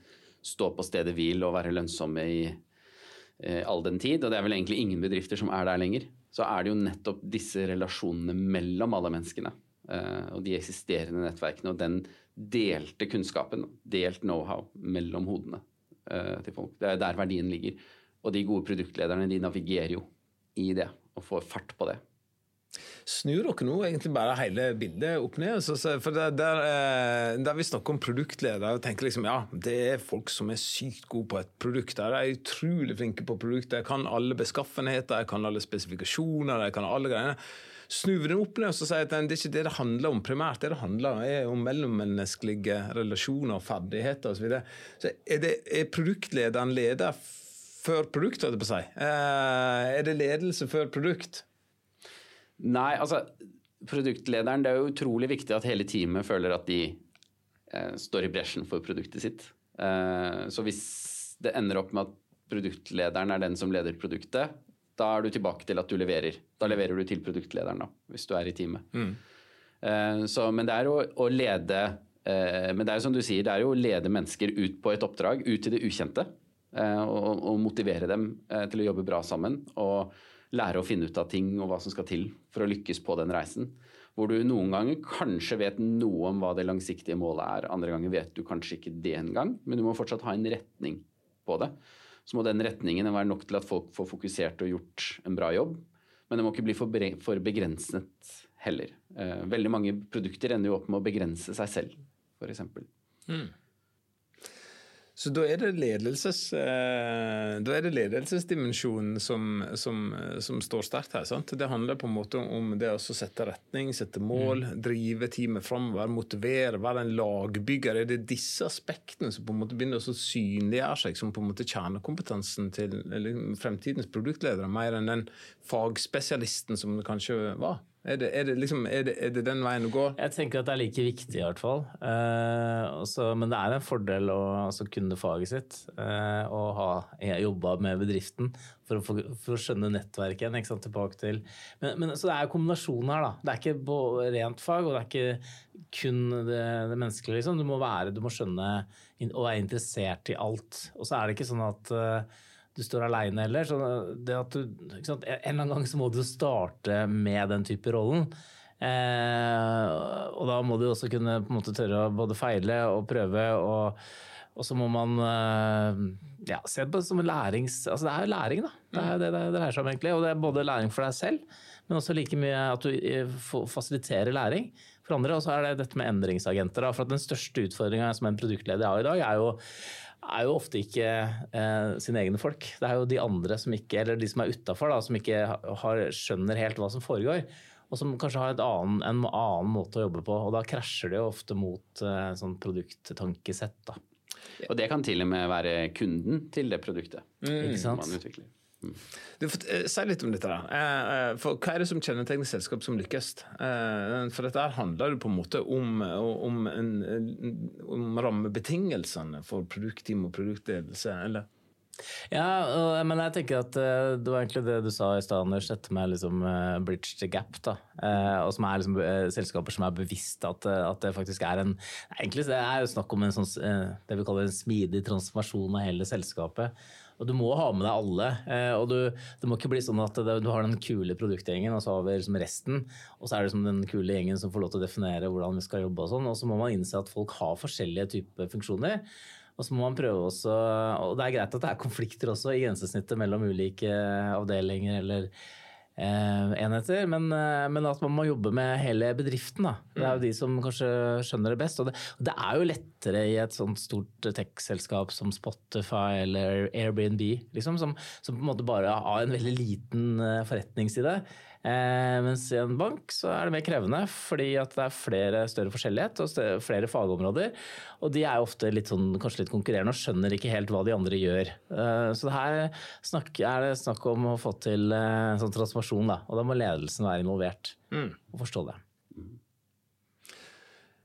stå på stedet hvil og være lønnsomme i eh, all den tid, og det er vel egentlig ingen bedrifter som er der lenger, så er det jo nettopp disse relasjonene mellom alle menneskene. Eh, og de eksisterende nettverkene og den delte kunnskapen, delt know-how mellom hodene eh, til folk. Det er der verdien ligger. Og de gode produktlederne de navigerer jo i det og får fart på det. Snur dere nå egentlig bare hele bildet opp ned? for der, der, eh, der, vi snakker om produktledere og tenker liksom ja, det er folk som er sykt gode på et produkt. De er utrolig flinke på produkter. De kan alle beskaffenheter, de kan alle spesifikasjoner, de kan alle greiene. Snur vi den opp ned og sier at det er ikke det det handler om primært. Det det handler om er om mellommenneskelige relasjoner og ferdigheter osv. Så, videre. så er, det, er produktlederen leder før produkt, holdt jeg på å si? Eh, er det ledelse før produkt? Nei, altså produktlederen Det er jo utrolig viktig at hele teamet føler at de eh, står i bresjen for produktet sitt. Eh, så hvis det ender opp med at produktlederen er den som leder produktet, da er du tilbake til at du leverer. Da leverer du til produktlederen, da, hvis du er i teamet. Eh, så, men det er å, å lede eh, Men det er jo som du sier, det er jo å lede mennesker ut på et oppdrag, ut til det ukjente. eh, og, og motivere dem eh, til å jobbe bra sammen. Og lære å finne ut av ting og hva som skal til for å lykkes på den reisen. Hvor du noen ganger kanskje vet noe om hva det langsiktige målet er, andre ganger vet du kanskje ikke det engang, men du må fortsatt ha en retning på det. Så må den retningen være nok til at folk får fokusert og gjort en bra jobb. Men det må ikke bli for, begrenset heller. Eh, veldig mange produkter ender jo opp med å begrense seg selv, f.eks. Så da er det, ledelses, eh, da er det ledelsesdimensjonen som, som, som står sterkt her. sant? Det handler på en måte om det å sette retning, sette mål, drive teamet framover, motivere, være en lagbygger. Er det disse aspektene som på en måte begynner å synliggjøre seg som på en måte kjernekompetansen til eller, fremtidens produktledere, mer enn den fagspesialisten som det kanskje var? Er det, er, det liksom, er, det, er det den veien å gå? Jeg tenker at det er like viktig, i hvert fall. Eh, også, men det er en fordel å altså, kunne faget sitt eh, og ha jobba med bedriften for å, for, for å skjønne nettverket igjen. Tilbake til. Men, men, så det er jo kombinasjonen her, da. Det er ikke rent fag, og det er ikke kun det, det menneskelige. Liksom. Du må være, du må skjønne og være interessert i alt. Og så er det ikke sånn at eh, du står aleine heller. Så det at du? En eller annen gang så må du starte med den type rollen. Eh, og da må du også kunne på en måte tørre å både feile og prøve. Og, og så må man eh, ja, se det som en lærings... Altså det er jo læring, da. Det er det det dreier seg om, egentlig. Og det er både læring for deg selv, men også like mye at du eh, fasiliterer læring for andre. Og så er det dette med endringsagenter. Da. For at den største utfordringa som en produktleder har i dag, er jo er jo ofte ikke eh, sine egne folk. Det er jo de andre som ikke, eller de som er utafor, som ikke har, skjønner helt hva som foregår. Og som kanskje har et annen, en annen måte å jobbe på. Og da krasjer det jo ofte mot eh, sånn produkttankesett. da. Og det kan til og med være kunden til det produktet Ikke sant? man utvikler. Du eh, Si litt om dette. da. Eh, eh, For Hva er det som kjennetegner selskap som lykkes? For dette handler jo på en måte om, om, om rammebetingelsene for produktteam og produktledelse. eller? Ja, men jeg tenker at det var egentlig det du sa i stad, Anders. Dette med liksom bridge the gap. da. Og som er liksom selskaper som er bevisst at, at det faktisk er en Egentlig det er jo snakk om en sånn, det vi kaller en smidig transformasjon av hele selskapet. Og du må ha med deg alle. eh, og du, Det må ikke bli sånn at du har den kule produktgjengen, og så har vi liksom resten. Og så er det liksom den kule gjengen som får lov til å definere hvordan vi skal jobbe. Og sånn, og så må man innse at folk har forskjellige typer funksjoner. Og så må man prøve også, og det er greit at det er konflikter også i grensesnittet mellom ulike avdelinger eller enheter, men, eh, men at man må jobbe med hele bedriften. Da. Det er jo de som kanskje skjønner det best. Og det, det er jo lettere i et sånt stort tech-selskap som Spotify eller Airbnb, liksom, som, som på en måte bare har en veldig liten eh, forretningsside. Eh, mens i en bank så er det mer krevende, fordi at det er flere større forskjellighet og flere fagområder. Og de er ofte litt sånn, kanskje litt konkurrerende og skjønner ikke helt hva de andre gjør. Eh, så her snakk, er det snakk om å få til eh, sånn transformasjon, da. Og da må ledelsen være involvert og forstå det.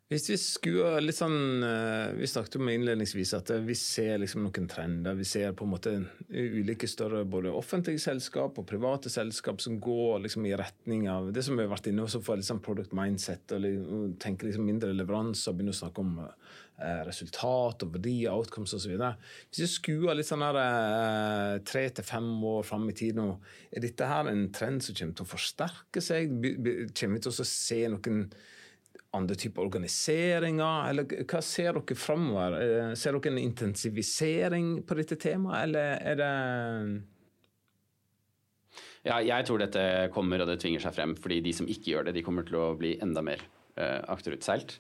Hvis vi skuer litt sånn eh, Vi snakket om innledningsvis at eh, vi ser liksom noen trender. Vi ser på en måte ulike større både offentlige selskap og private selskap som går liksom i retning av det som vi har vært inne på, får liksom product mindset og liksom, tenker liksom mindre leveranser, begynner å snakke om eh, resultat og verdi, outcomes osv. Hvis vi skuer litt sånn her eh, tre til fem år fram i tid nå, er dette her en trend som kommer til å forsterke seg? Kommer vi til å se noen andre typer organiseringer, eller hva ser dere framover? Eh, Ser dere en intensivisering på dette temaet, eller er det Ja, jeg tror dette kommer og det tvinger seg frem, fordi de som ikke gjør det, de kommer til å bli enda mer uh, akterutseilt.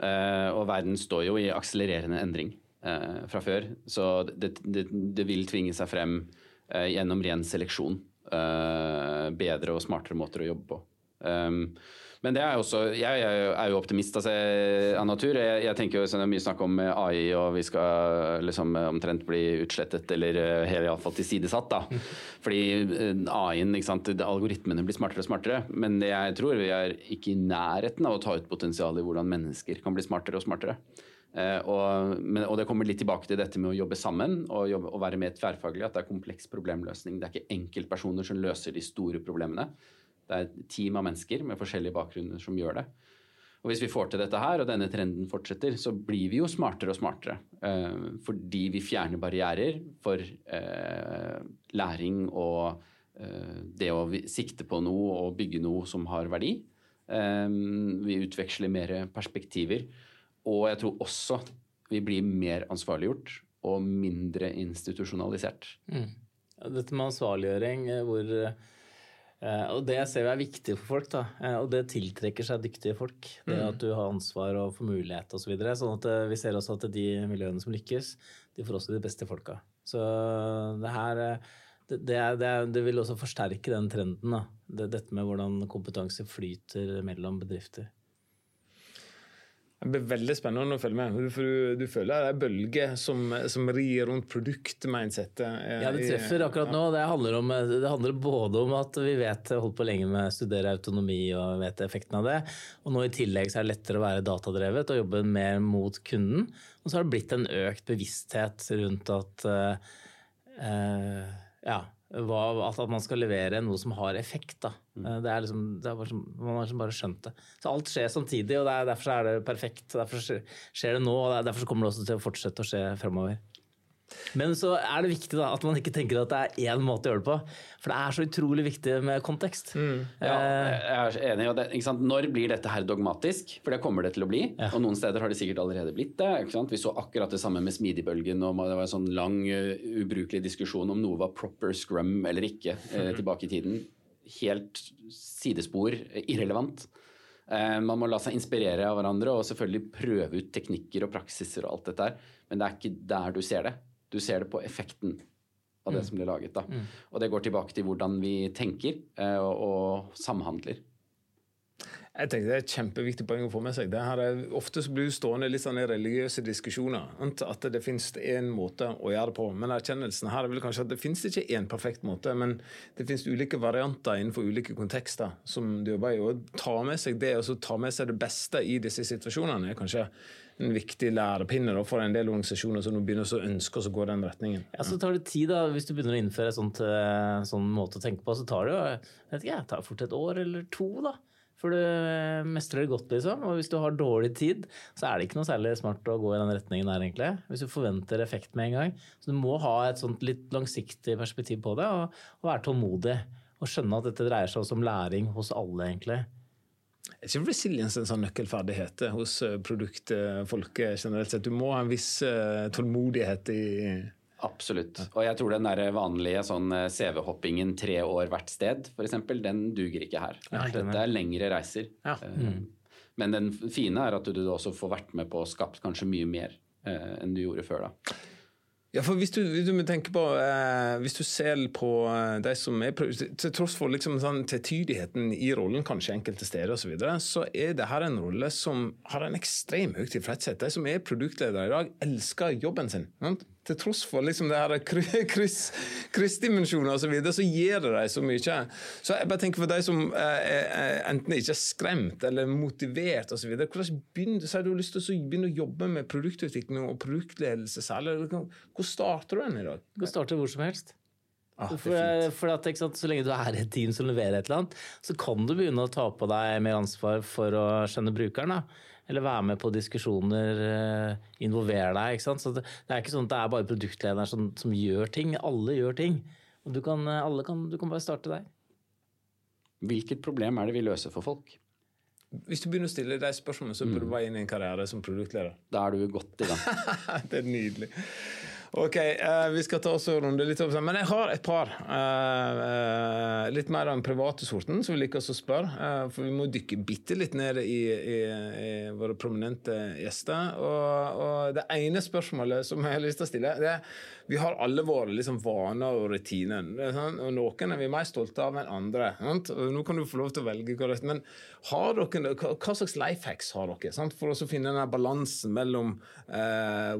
Uh, og verden står jo i akselererende endring uh, fra før, så det, det, det vil tvinge seg frem uh, gjennom ren seleksjon. Eh, bedre og smartere måter å jobbe på. Um, men det er også, jeg er jo optimist altså, av natur. Jeg, jeg tenker jo så det er mye snakk om AI, og vi skal liksom omtrent bli utslettet, eller eh, iallfall tilsidesatt. da. Fordi eh, AI-en, algoritmene blir smartere og smartere. Men jeg tror vi er ikke i nærheten av å ta ut potensialet i hvordan mennesker kan bli smartere og smartere. Eh, og, men, og, det kommer litt tilbake til dette med å jobbe sammen og, jobbe, og være mer tverrfaglig. At det er kompleks problemløsning. Det er ikke enkeltpersoner som løser de store problemene. Det er et team av mennesker med forskjellige bakgrunner som gjør det. Og Hvis vi får til dette her, og denne trenden fortsetter, så blir vi jo smartere og smartere. Eh, fordi vi fjerner barrierer for eh, læring og eh, det å sikte på noe og bygge noe som har verdi. Eh, vi utveksler mer perspektiver. Og jeg tror også vi blir mer ansvarliggjort og mindre institusjonalisert. Mm. Dette med ansvarliggjøring, eh, hvor eh, og Det ser vi er viktig for folk. da, eh, og Det tiltrekker seg dyktige folk. Det mm. At du har ansvar og får mulighet osv. Så videre, sånn at vi ser også at de miljøene som lykkes, de får også de beste folka. Så det her det, det, er, det, er, det vil også forsterke den trenden. da, Dette med hvordan kompetanse flyter mellom bedrifter. Det blir veldig spennende å følge med. For du, du føler det er bølger som, som rir rundt produktmindsettet. Eh, ja, det treffer akkurat nå. Det handler, om, det handler, både om at vi vet holdt på lenge med å studere autonomi og vet effekten av det. Og nå i tillegg så er det lettere å være datadrevet og jobbe mer mot kunden. Og så har det blitt en økt bevissthet rundt at uh, uh, ja, at, man skal levere noe som har effekt. Mm. Det er liksom, det er bare, man har liksom bare skjønt det. Så alt skjer samtidig, og er, derfor er det perfekt. Derfor skjer det nå, og derfor kommer det også til å fortsette å skje fremover. Men så er det viktig da, at man ikke tenker at det er én måte å gjøre det på. For det er så utrolig viktig med kontekst. Mm. Ja, jeg er enig. Det, Når blir dette her dogmatisk? For det kommer det til å bli. Ja. Og noen steder har det sikkert allerede blitt det. Vi så akkurat det samme med smidigbølgen. og Det var en sånn lang, uh, ubrukelig diskusjon om noe var proper scrum eller ikke uh, tilbake i tiden. Helt sidespor, irrelevant. Uh, man må la seg inspirere av hverandre og selvfølgelig prøve ut teknikker og praksiser og alt dette her. Men det er ikke der du ser det. Du ser det på effekten av det mm. som blir laget. Da. Mm. Og det går tilbake til hvordan vi tenker eh, og, og samhandler. Jeg tenker Det er et kjempeviktig poeng å få med seg. Det her er, ofte så blir du stående litt sånn i religiøse diskusjoner. At det finnes én måte å gjøre det på. Men erkjennelsen her er vel kanskje at det finnes ikke én perfekt måte. Men det finnes ulike varianter innenfor ulike kontekster som du jobber i. Å ta med seg det og så ta med seg det beste i disse situasjonene er kanskje en viktig lærepinne for en del organisasjoner som nå begynner å ønske å gå den retningen. Ja, Så tar det tid, da. Hvis du begynner å innføre en eh, sånn måte å tenke på, så tar det jo ikke, tar fort et år eller to. da. For du eh, mestrer det godt, liksom. Og hvis du har dårlig tid, så er det ikke noe særlig smart å gå i den retningen der, egentlig. Hvis du forventer effekt med en gang. Så du må ha et sånt litt langsiktig perspektiv på det, og, og være tålmodig. Og skjønne at dette dreier seg også om læring hos alle, egentlig. Er ikke resilience en sånn nøkkelferdighet hos eh, produktfolket generelt sett? Du må ha en viss uh, tålmodighet i Absolutt. Og jeg tror den der vanlige sånn eh, CV-hoppingen tre år hvert sted, f.eks., den duger ikke her. Dette er lengre reiser. Ja. Mm. Men den fine er at du også får vært med på å skapt kanskje mye mer enn du gjorde før. da. Ja, for hvis du, hvis du tenker på eh, Hvis du ser på eh, de som er Til tross for liksom sånn tvetydigheten i rollen, kanskje enkelte steder osv., så, videre, så er det her en rolle som har en ekstrem høy tilfredshet. De som er produktledere i dag, elsker jobben sin. Sant? Til tross for liksom det her kryss, kryssdimensjoner osv., så, så gir det dem så mye. Så jeg bare tenker for de som eh, enten ikke er skremt eller motivert osv. Hvordan begynner så har du lyst til å begynne å jobbe med produktutvikling og produktledelse særlig? Hvor starter du den i dag? Du kan starte hvor som helst. Ah, for, for at, sant, Så lenge du er et team som leverer et eller annet, så kan du begynne å ta på deg mer ansvar for å skjønne brukeren. da eller være med på diskusjoner, eh, involvere deg. ikke sant? Så det, det er ikke sånn at det er bare produktlederen som, som gjør ting. Alle gjør ting. Og du kan, alle kan, du kan bare starte der. Hvilket problem er det vi løser for folk? Hvis du begynner å stille de spørsmålene, så burde du mm. være inn i en karriere som produktleder. Da er du godt i gang. det er nydelig. Ok, uh, vi skal ta oss en runde litt opp. Men jeg har et par. Uh, uh, litt mer av den private sorten, som vi liker oss å spørre. for vi må dykke bitte litt ned i, i, i våre prominente gjester. Og, og, det ene spørsmålet som jeg har lyst til å stille, det er vi har alle våre liksom, vaner og rutiner. Sånn? Og noen er vi mer stolte av enn andre. Sant? Nå kan du få lov til å velge hva Men dere, hva slags life hacks har dere sant? for å finne den balansen mellom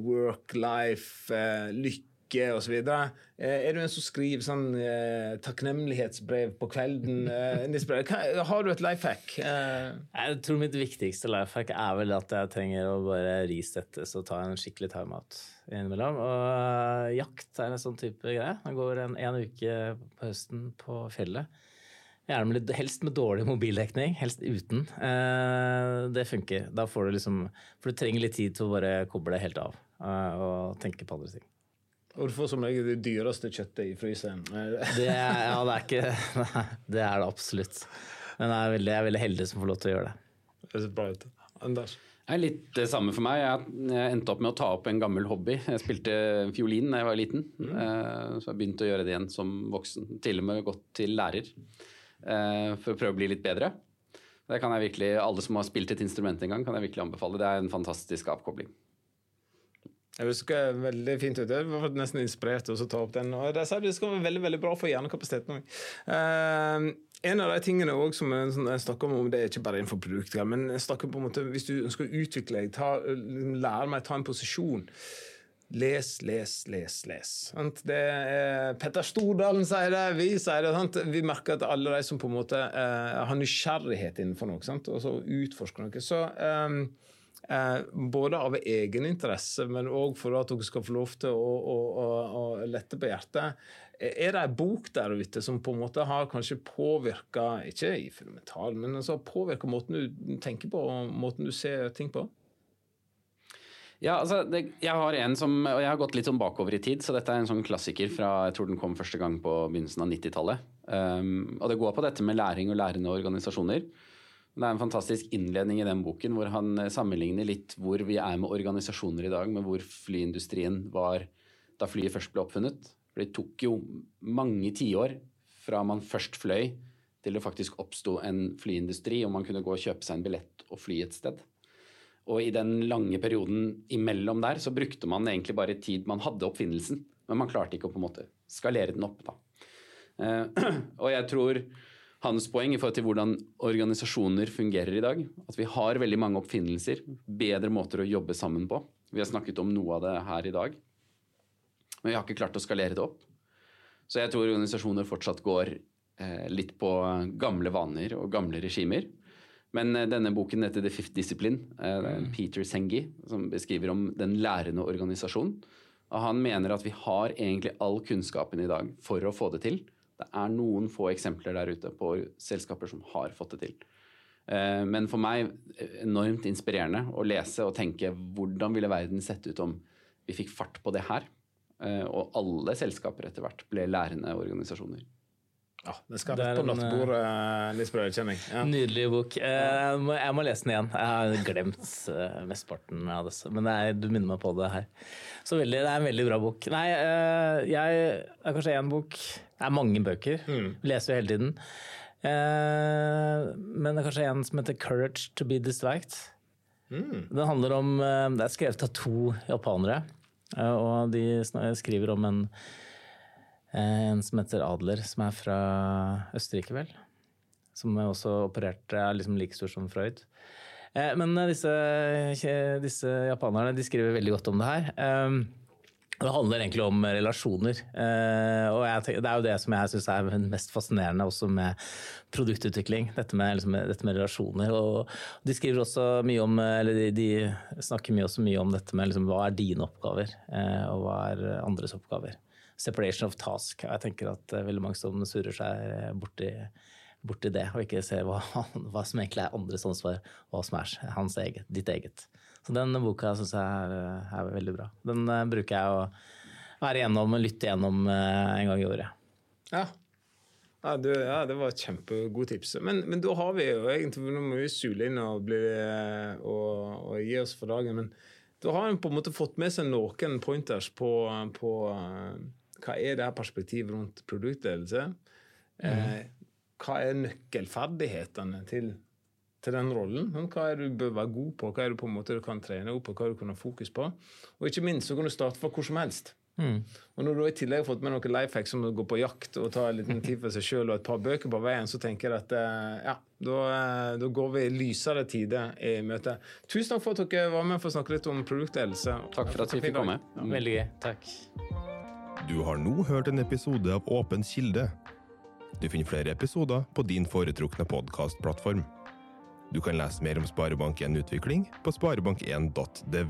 work, life, lykke? Uke osv. Er du en som skriver sånn eh, takknemlighetsbrev på kvelden? Eh, har du et life hack? Eh. Jeg tror mitt viktigste life hack er vel at jeg trenger å bare risettes og ta en skikkelig timeout innimellom. Og jakt er en sånn type greie. Jeg går en, en uke på høsten på fjellet. Gjerne med helst med dårlig mobildekning, helst uten. Eh, det funker. Da får du liksom For du trenger litt tid til å bare koble helt av eh, og tenke på andre ting. Og du får som regel det dyreste kjøttet i fryseren. det, ja, det er ikke Nei, det er det absolutt. Men jeg er veldig, jeg er veldig heldig som får lov til å gjøre det. Det ser bra ut. Anders? Det er litt det samme for meg. Jeg endte opp med å ta opp en gammel hobby. Jeg spilte fiolin da jeg var liten. Mm. Så jeg begynte å gjøre det igjen som voksen. Til og med gått til lærer. Eh, for å prøve å bli litt bedre. Det kan jeg virkelig, Alle som har spilt et instrument en gang, kan jeg virkelig anbefale. Det er en fantastisk avkobling. Jeg husker veldig fint ut. Jeg var nesten inspirert til å ta opp den. og Det skal være veldig veldig bra for hjernekapasiteten òg. Uh, en av de tingene også som jeg, snakker om, det er ikke bare innenfor produkter, men jeg snakker på en måte, hvis du ønsker å utvikle deg, lære meg å ta en posisjon. Les, les, les, les. Det er, Petter Stordalen sier det, vi sier det. Vi merker at alle de som på en måte eh, har nysgjerrighet innenfor noe, og så utforsker noe så eh, eh, Både av egeninteresse, men òg for at dere skal få lov til å, å, å, å lette på hjertet. Er det ei bok der ute som på en måte har kanskje påvirka, ikke i fundamental, men altså påvirka måten du tenker på, og måten du ser ting på? Ja, altså, det, jeg har en som, og jeg har gått litt sånn bakover i tid, så dette er en sånn klassiker fra jeg tror den kom første gang på begynnelsen av 90-tallet. Um, og det går på dette med læring og lærende organisasjoner. Det er en fantastisk innledning i den boken hvor han sammenligner litt hvor vi er med organisasjoner i dag, med hvor flyindustrien var da flyet først ble oppfunnet. For det tok jo mange tiår fra man først fløy til det faktisk oppsto en flyindustri, og man kunne gå og kjøpe seg en billett og fly et sted. Og i den lange perioden imellom der så brukte man egentlig bare tid Man hadde oppfinnelsen, men man klarte ikke å på en måte skalere den opp. da. Uh, og jeg tror hans poeng i forhold til hvordan organisasjoner fungerer i dag, at vi har veldig mange oppfinnelser, bedre måter å jobbe sammen på. Vi har snakket om noe av det her i dag. Men vi har ikke klart å skalere det opp. Så jeg tror organisasjoner fortsatt går eh, litt på gamle vaner og gamle regimer. Men eh, denne boken heter The Fifth Discipline. Eh, mm. Peter Sengi som beskriver om den lærende organisasjonen. Og han mener at vi har egentlig all kunnskapen i dag for å få det til. Det er noen få eksempler der ute på selskaper som har fått det til. Eh, men for meg enormt inspirerende å lese og tenke hvordan ville verden sett ut om vi fikk fart på det her? Og alle selskaper etter hvert ble lærende organisasjoner. Ja, Den skal rett på nattbordet, eh, Lisbeth, Kjenning. jeg. Ja. Nydelig bok. Eh, jeg må, jeg må, lese den igjen. Jeg har glemt uh, mesteparten av det. Men det er, du minner meg på det her. Så veldig, det er en veldig bra bok. Nei, uh, jeg Det er kanskje én bok. Det er mange bøker. Mm. Leser jo hele tiden. Men det er kanskje en som heter 'Courage to be distract'. Mm. Den handler om Det er skrevet av to japanere, og de skriver om en Eh, en som heter Adler, som er fra Østerrike, vel. Som er også opererte, er liksom like stor som Freud. Eh, men disse, disse, japanerne de skriver veldig godt om det her. Det handler egentlig om relasjoner. Eh, og jeg, det er jo det som jeg syns er mest fascinerende også med produktutvikling. Dette med, liksom, dette med, relasjoner. Og de skriver også mye om, eller de, de snakker mye, også mye om dette med liksom, hva er dine oppgaver, og hva er andres oppgaver separation of task. Jeg tenker at er veldig mange som surrer seg borti, borti det, og ikke ser hva, hva, som egentlig er andres ansvar, hva som er hans eget, ditt eget. Så den boka syns jeg er, er, veldig bra. Den uh, bruker jeg å være igjennom og lytte igjennom uh, en gang i året. Ja. Ja, du, ja, det var et kjempegodt tips. Men, men, da har vi jo egentlig Nå må vi sule inn og, bli, eh, og, og gi oss for dagen. Men da har en på en måte fått med seg noen pointers på, på hva er det her perspektivet rundt produktledelse? Eh, hva er nøkkelferdighetene til, til, den rollen? Hva er du bør være god på? Hva er det på en måte du kan trene opp på? Hva du kan ha fokus på? Og ikke minst så kan du starte fra hvor som helst. Mm. Og når du i tillegg har fått med noen life hacks som å gå på jakt og ta en liten tid for seg sjøl og et par bøker på veien, så tenker jeg at eh, ja, da, eh, da går vi lysere tider i møte. Tusen takk for at dere var med for å snakke litt om produktledelse. Takk for at vi fikk komme. Veldig gøy. Takk. Du har nå hørt en episode av Åpen kilde. Du finner flere episoder på din foretrukne podkastplattform. Du kan lese mer om Sparebank1 Utvikling på sparebank1.dev.